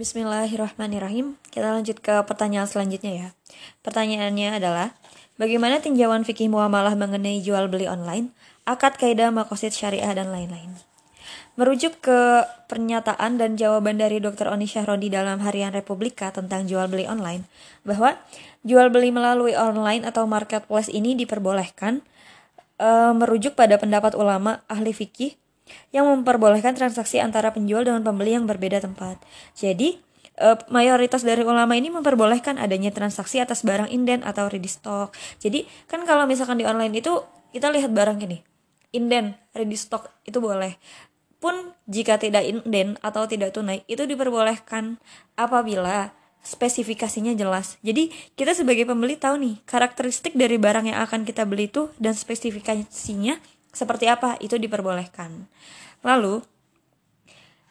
Bismillahirrahmanirrahim. Kita lanjut ke pertanyaan selanjutnya ya. Pertanyaannya adalah, bagaimana tinjauan fikih muamalah mengenai jual beli online, akad kaidah makosid syariah dan lain-lain. Merujuk ke pernyataan dan jawaban dari Dr. Oni Syahrodi dalam Harian Republika tentang jual beli online, bahwa jual beli melalui online atau marketplace ini diperbolehkan e, merujuk pada pendapat ulama ahli fikih yang memperbolehkan transaksi antara penjual dengan pembeli yang berbeda tempat. Jadi, e, mayoritas dari ulama ini memperbolehkan adanya transaksi atas barang inden atau ready stock. Jadi, kan kalau misalkan di online itu kita lihat barang ini, inden, ready stock itu boleh. Pun jika tidak inden atau tidak tunai, itu diperbolehkan apabila spesifikasinya jelas. Jadi kita sebagai pembeli tahu nih karakteristik dari barang yang akan kita beli itu dan spesifikasinya seperti apa itu diperbolehkan. Lalu,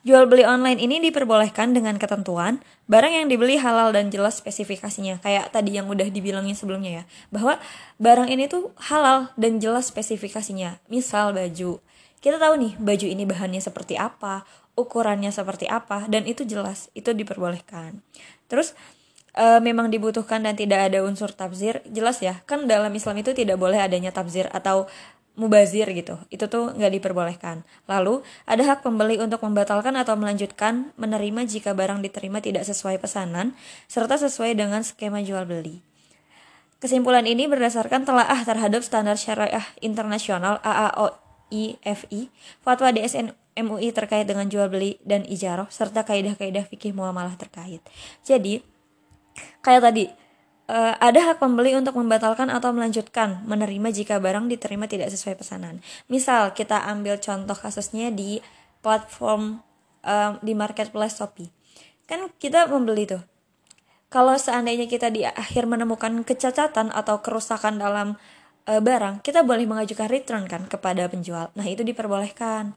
jual beli online ini diperbolehkan dengan ketentuan barang yang dibeli halal dan jelas spesifikasinya. Kayak tadi yang udah dibilangin sebelumnya ya, bahwa barang ini tuh halal dan jelas spesifikasinya. Misal baju. Kita tahu nih baju ini bahannya seperti apa, ukurannya seperti apa dan itu jelas, itu diperbolehkan. Terus e, memang dibutuhkan dan tidak ada unsur tafsir jelas ya kan dalam Islam itu tidak boleh adanya tafsir atau mubazir gitu. Itu tuh nggak diperbolehkan. Lalu, ada hak pembeli untuk membatalkan atau melanjutkan menerima jika barang diterima tidak sesuai pesanan, serta sesuai dengan skema jual beli. Kesimpulan ini berdasarkan telaah terhadap standar syariah internasional AAOIFI, fatwa DSN MUI terkait dengan jual beli dan ijaroh, serta kaidah-kaidah fikih muamalah terkait. Jadi, kayak tadi, uh, ada hak pembeli untuk membatalkan atau melanjutkan menerima jika barang diterima tidak sesuai pesanan. Misal kita ambil contoh kasusnya di platform uh, di marketplace Shopee. Kan kita membeli tuh. Kalau seandainya kita di akhir menemukan kecacatan atau kerusakan dalam uh, barang, kita boleh mengajukan return kan kepada penjual. Nah, itu diperbolehkan.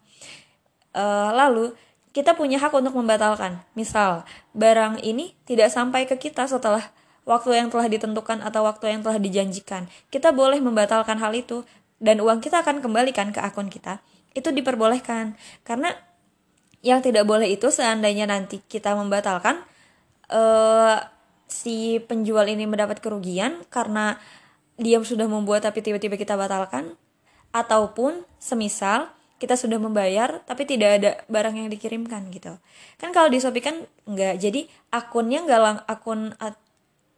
Uh, lalu kita punya hak untuk membatalkan. Misal, barang ini tidak sampai ke kita setelah waktu yang telah ditentukan atau waktu yang telah dijanjikan. Kita boleh membatalkan hal itu dan uang kita akan kembalikan ke akun kita. Itu diperbolehkan. Karena yang tidak boleh itu seandainya nanti kita membatalkan uh, si penjual ini mendapat kerugian karena dia sudah membuat tapi tiba-tiba kita batalkan ataupun semisal kita sudah membayar tapi tidak ada barang yang dikirimkan gitu kan kalau di Shopee kan nggak jadi akunnya nggak lang akun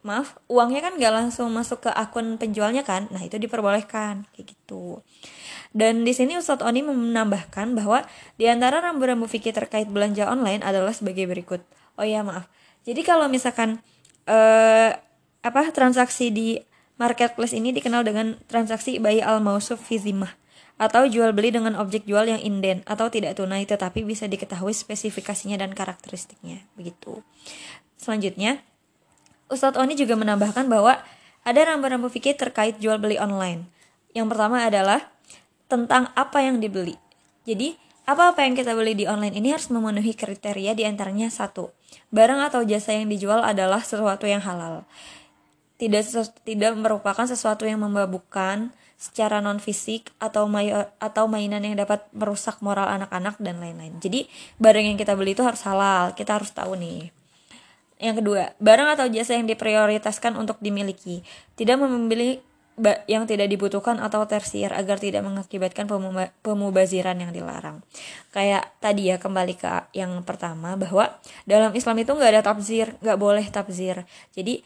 maaf uangnya kan gak langsung masuk ke akun penjualnya kan? Nah itu diperbolehkan kayak gitu. Dan di sini Ustadz Oni menambahkan bahwa di antara rambu-rambu fikih terkait belanja online adalah sebagai berikut. Oh ya maaf. Jadi kalau misalkan eh, apa transaksi di marketplace ini dikenal dengan transaksi bayi al mausuf fizimah atau jual beli dengan objek jual yang inden atau tidak tunai tetapi bisa diketahui spesifikasinya dan karakteristiknya. Begitu. Selanjutnya, Ustadz Oni juga menambahkan bahwa ada rambu-rambu fikih terkait jual beli online. Yang pertama adalah tentang apa yang dibeli. Jadi, apa-apa yang kita beli di online ini harus memenuhi kriteria di antaranya satu, barang atau jasa yang dijual adalah sesuatu yang halal. Tidak tidak merupakan sesuatu yang membabukkan secara non fisik atau mayo, atau mainan yang dapat merusak moral anak-anak dan lain-lain. Jadi, barang yang kita beli itu harus halal. Kita harus tahu nih. Yang kedua, barang atau jasa yang diprioritaskan untuk dimiliki, tidak membeli yang tidak dibutuhkan atau tersier agar tidak mengakibatkan pemubaziran yang dilarang. Kayak tadi ya kembali ke yang pertama bahwa dalam Islam itu nggak ada tabzir, nggak boleh tabzir. Jadi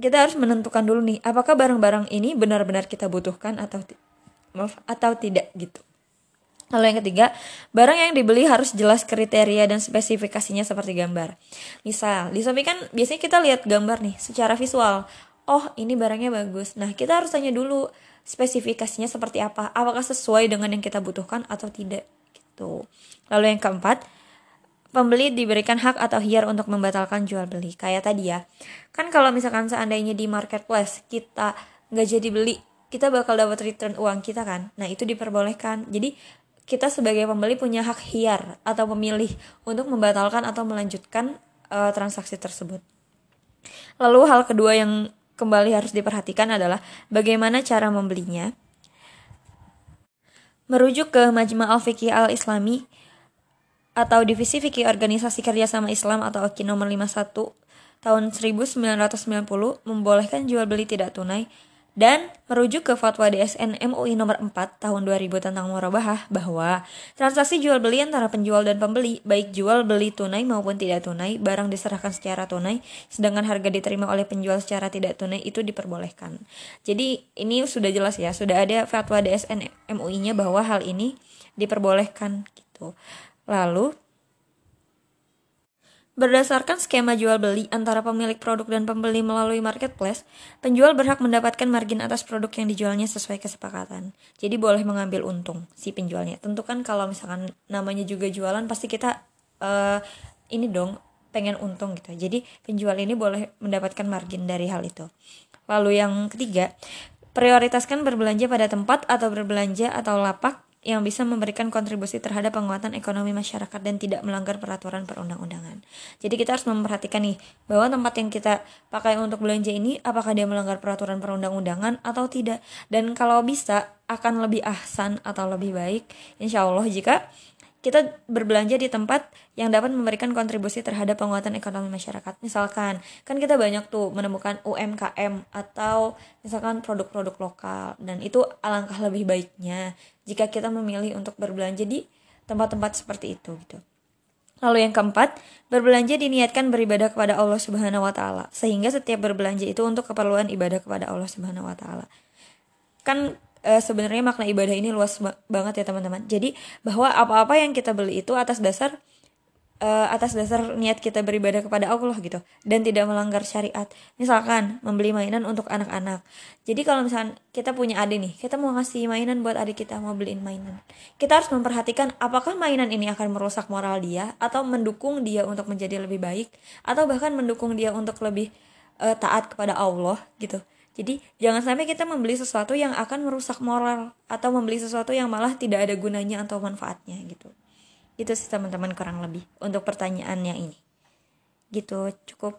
kita harus menentukan dulu nih apakah barang-barang ini benar-benar kita butuhkan atau maaf atau tidak gitu. Lalu yang ketiga, barang yang dibeli harus jelas kriteria dan spesifikasinya seperti gambar. Misal, di Shopee kan biasanya kita lihat gambar nih secara visual. Oh, ini barangnya bagus. Nah, kita harus tanya dulu spesifikasinya seperti apa. Apakah sesuai dengan yang kita butuhkan atau tidak gitu. Lalu yang keempat, pembeli diberikan hak atau hiar untuk membatalkan jual beli. Kayak tadi ya. Kan kalau misalkan seandainya di marketplace kita nggak jadi beli, kita bakal dapat return uang kita kan. Nah, itu diperbolehkan. Jadi kita sebagai pembeli punya hak hiar atau memilih untuk membatalkan atau melanjutkan uh, transaksi tersebut. Lalu hal kedua yang kembali harus diperhatikan adalah bagaimana cara membelinya. Merujuk ke Majma' al-Fiqih al-Islami atau Divisi Fikih Organisasi Kerjasama Islam atau OKI nomor 51 tahun 1990 membolehkan jual beli tidak tunai dan merujuk ke fatwa DSN MUI nomor 4 tahun 2000 tentang murabahah bahwa transaksi jual beli antara penjual dan pembeli baik jual beli tunai maupun tidak tunai barang diserahkan secara tunai sedangkan harga diterima oleh penjual secara tidak tunai itu diperbolehkan. Jadi ini sudah jelas ya, sudah ada fatwa DSN MUI-nya bahwa hal ini diperbolehkan gitu. Lalu Berdasarkan skema jual beli antara pemilik produk dan pembeli melalui marketplace, penjual berhak mendapatkan margin atas produk yang dijualnya sesuai kesepakatan. Jadi boleh mengambil untung si penjualnya. Tentu kan kalau misalkan namanya juga jualan pasti kita uh, ini dong pengen untung gitu. Jadi penjual ini boleh mendapatkan margin dari hal itu. Lalu yang ketiga, prioritaskan berbelanja pada tempat atau berbelanja atau lapak yang bisa memberikan kontribusi terhadap penguatan ekonomi masyarakat dan tidak melanggar peraturan perundang-undangan. Jadi kita harus memperhatikan nih bahwa tempat yang kita pakai untuk belanja ini apakah dia melanggar peraturan perundang-undangan atau tidak. Dan kalau bisa akan lebih ahsan atau lebih baik insya Allah jika kita berbelanja di tempat yang dapat memberikan kontribusi terhadap penguatan ekonomi masyarakat. Misalkan, kan kita banyak tuh menemukan UMKM atau misalkan produk-produk lokal dan itu alangkah lebih baiknya jika kita memilih untuk berbelanja di tempat-tempat seperti itu gitu. Lalu yang keempat, berbelanja diniatkan beribadah kepada Allah Subhanahu wa taala, sehingga setiap berbelanja itu untuk keperluan ibadah kepada Allah Subhanahu wa taala. Kan uh, sebenarnya makna ibadah ini luas banget ya teman-teman. Jadi bahwa apa-apa yang kita beli itu atas dasar uh, atas dasar niat kita beribadah kepada Allah gitu dan tidak melanggar syariat. Misalkan membeli mainan untuk anak-anak. Jadi kalau misalkan kita punya adik nih, kita mau ngasih mainan buat adik kita mau beliin mainan. Kita harus memperhatikan apakah mainan ini akan merusak moral dia atau mendukung dia untuk menjadi lebih baik atau bahkan mendukung dia untuk lebih uh, taat kepada Allah gitu. Jadi jangan sampai kita membeli sesuatu yang akan merusak moral atau membeli sesuatu yang malah tidak ada gunanya atau manfaatnya gitu. Itu sih teman-teman kurang lebih untuk pertanyaannya ini. Gitu cukup